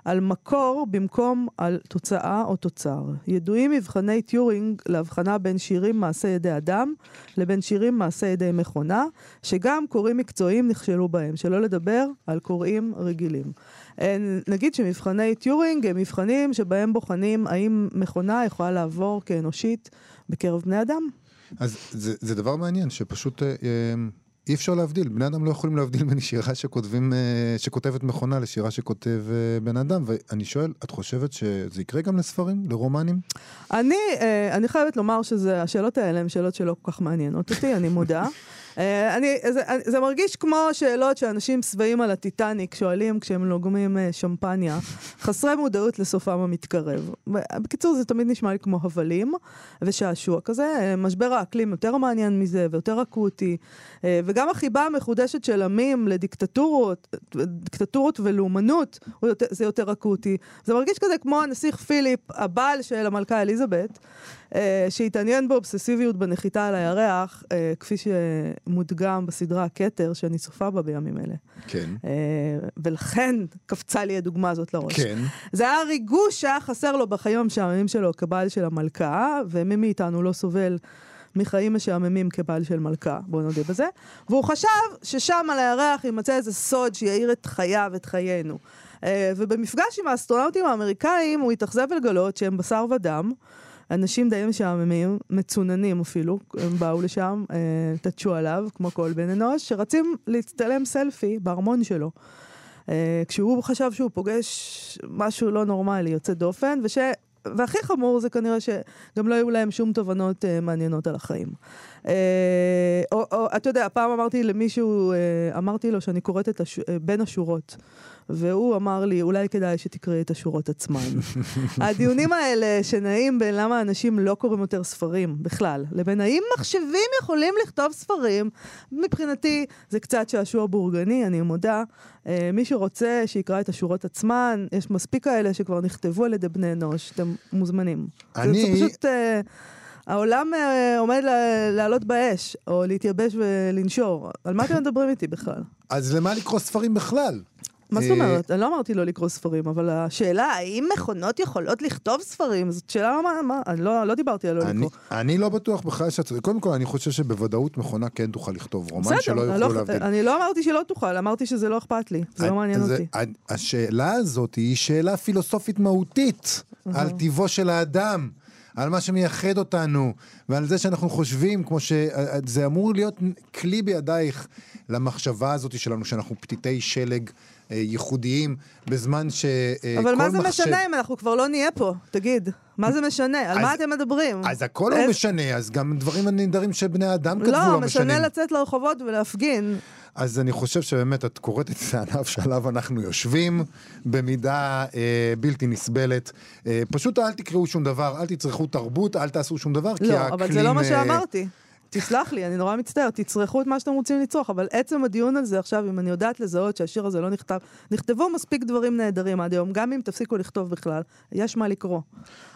על מקור במקום על תוצאה או תוצר. ידועים מבחני טיורינג להבחנה בין שירים מעשה ידי אדם לבין שירים מעשה ידי מכונה, שגם קוראים מקצועיים נכשלו בהם, שלא לדבר על קוראים רגילים. אה, נגיד שמבחני טיורינג הם מבחנים שבהם בוחנים האם מכונה יכולה לעבור כאנושית בקרב בני אדם. אז זה, זה דבר מעניין, שפשוט אה, אה, אי אפשר להבדיל, בני אדם לא יכולים להבדיל בין שירה שכותבים, אה, שכותבת מכונה לשירה שכותב אה, בן אדם, ואני שואל, את חושבת שזה יקרה גם לספרים, לרומנים? אני, אה, אני חייבת לומר שהשאלות האלה הן שאלות שלא כל כך מעניינות אותי, אני מודה. אה, אני, זה, זה מרגיש כמו שאלות שאנשים שבעים על הטיטניק שואלים כשהם לוגמים אה, שמפניה, חסרי מודעות לסופם המתקרב. בקיצור, זה תמיד נשמע לי כמו הבלים ושעשוע כזה. אה, משבר האקלים יותר מעניין מזה ויותר אקוטי, וגם החיבה המחודשת של עמים לדיקטטורות, דיקטטורות ולאומנות, זה יותר אקוטי. זה מרגיש כזה כמו הנסיך פיליפ, הבעל של המלכה אליזבת. אה, שהתעניין באובססיביות בנחיתה על הירח, אה, כפי שמודגם בסדרה הכתר, שאני צופה בה בימים אלה. כן. אה, ולכן קפצה לי הדוגמה הזאת לראש. כן. זה היה ריגוש שהיה חסר לו בחיים המשעממים שלו כבעל של המלכה, ומי מאיתנו לא סובל מחיים משעממים כבעל של מלכה, בואו נודה בזה. והוא חשב ששם על הירח יימצא איזה סוד שיאיר את חייו, את חיינו. Uh, ובמפגש עם האסטרונאוטים האמריקאים הוא התאכזב לגלות שהם בשר ודם. אנשים די משעממים, מצוננים אפילו, הם באו לשם, אה, תתשו עליו, כמו כל בן אנוש, שרצים להצטלם סלפי בארמון שלו. אה, כשהוא חשב שהוא פוגש משהו לא נורמלי, יוצא דופן, וש... והכי חמור זה כנראה שגם לא היו להם שום תובנות אה, מעניינות על החיים. אה, או, או, אתה יודע, פעם אמרתי למישהו, אה, אמרתי לו שאני קוראת את הש... אה, בין השורות. והוא אמר לי, אולי כדאי שתקראי את השורות עצמן. הדיונים האלה שנעים בין למה אנשים לא קוראים יותר ספרים בכלל, לבין האם מחשבים יכולים לכתוב ספרים, מבחינתי זה קצת שעשוע בורגני, אני מודה. אה, מי שרוצה, שיקרא את השורות עצמן, יש מספיק כאלה שכבר נכתבו על ידי בני אנוש, אתם מוזמנים. אני- זה, פשוט... אה, העולם אה, עומד לעלות באש, או להתייבש ולנשור. על מה אתם מדברים איתי בכלל? אז למה לקרוא ספרים בכלל? מה זאת אה, אומרת? אני לא אמרתי לא לקרוא ספרים, אבל השאלה, האם מכונות יכולות לכתוב ספרים? זאת שאלה, מה, מה, אני לא, לא דיברתי על לא אני, לקרוא. אני לא בטוח בכלל שאת. קודם כל, אני חושב שבוודאות מכונה כן תוכל לכתוב רומן שלא אני יוכלו לא- להבדיל. אני לא אמרתי שלא תוכל, אמרתי שזה לא אכפת לי, זה לא מעניין אז אותי. השאלה הזאת היא שאלה פילוסופית מהותית על טיבו של האדם. על מה שמייחד אותנו, ועל זה שאנחנו חושבים, כמו שזה אמור להיות כלי בידייך למחשבה הזאת שלנו, שאנחנו פתיתי שלג אה, ייחודיים, בזמן ש... אה, אבל מה זה מחשב- משנה אם אנחנו כבר לא נהיה פה? תגיד, מה זה משנה? על אז- מה אתם מדברים? אז הכל לא משנה, אז גם דברים הנהדרים שבני אדם כתבו לא, לא משנה משנים. לצאת לרחובות ולהפגין. אז אני חושב שבאמת את קוראת את הענף שעליו אנחנו יושבים במידה אה, בלתי נסבלת. אה, פשוט אל תקראו שום דבר, אל תצרכו תרבות, אל תעשו שום דבר, כי לא, האקלים... אבל זה לא מה אה, שאמרתי. תסלח לי, אני נורא מצטער, תצרכו את מה שאתם רוצים לצרוך, אבל עצם הדיון הזה עכשיו, אם אני יודעת לזהות שהשיר הזה לא נכתב, נכתבו מספיק דברים נהדרים עד היום, גם אם תפסיקו לכתוב בכלל, יש מה לקרוא,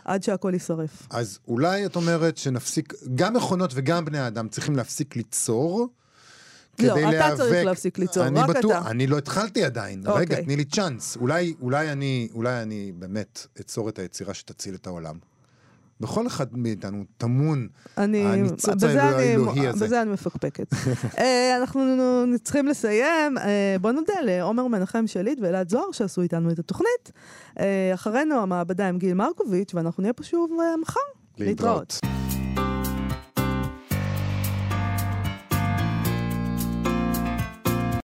עד שהכל יישרף. אז אולי את אומרת שנפסיק, גם מכונות וגם בני אדם צריכים להפסיק ליצור. לא, כדי אתה להיאבק- צריך להפסיק ליצור, רק בטוח, אתה. אני לא התחלתי עדיין. אוקיי. רגע, תני לי צ'אנס. אולי, אולי אני, אולי אני באמת אצור את היצירה שתציל את העולם. בכל אחד מאיתנו טמון הניצוץ האלוהי הזה. בזה אני מפקפקת. אה, אנחנו צריכים לסיים. אה, בוא נודה לעומר מנחם שליט ואלעד זוהר שעשו איתנו את התוכנית. אה, אחרינו המעבדה עם גיל מרקוביץ', ואנחנו נהיה פה שוב מחר. להתראות.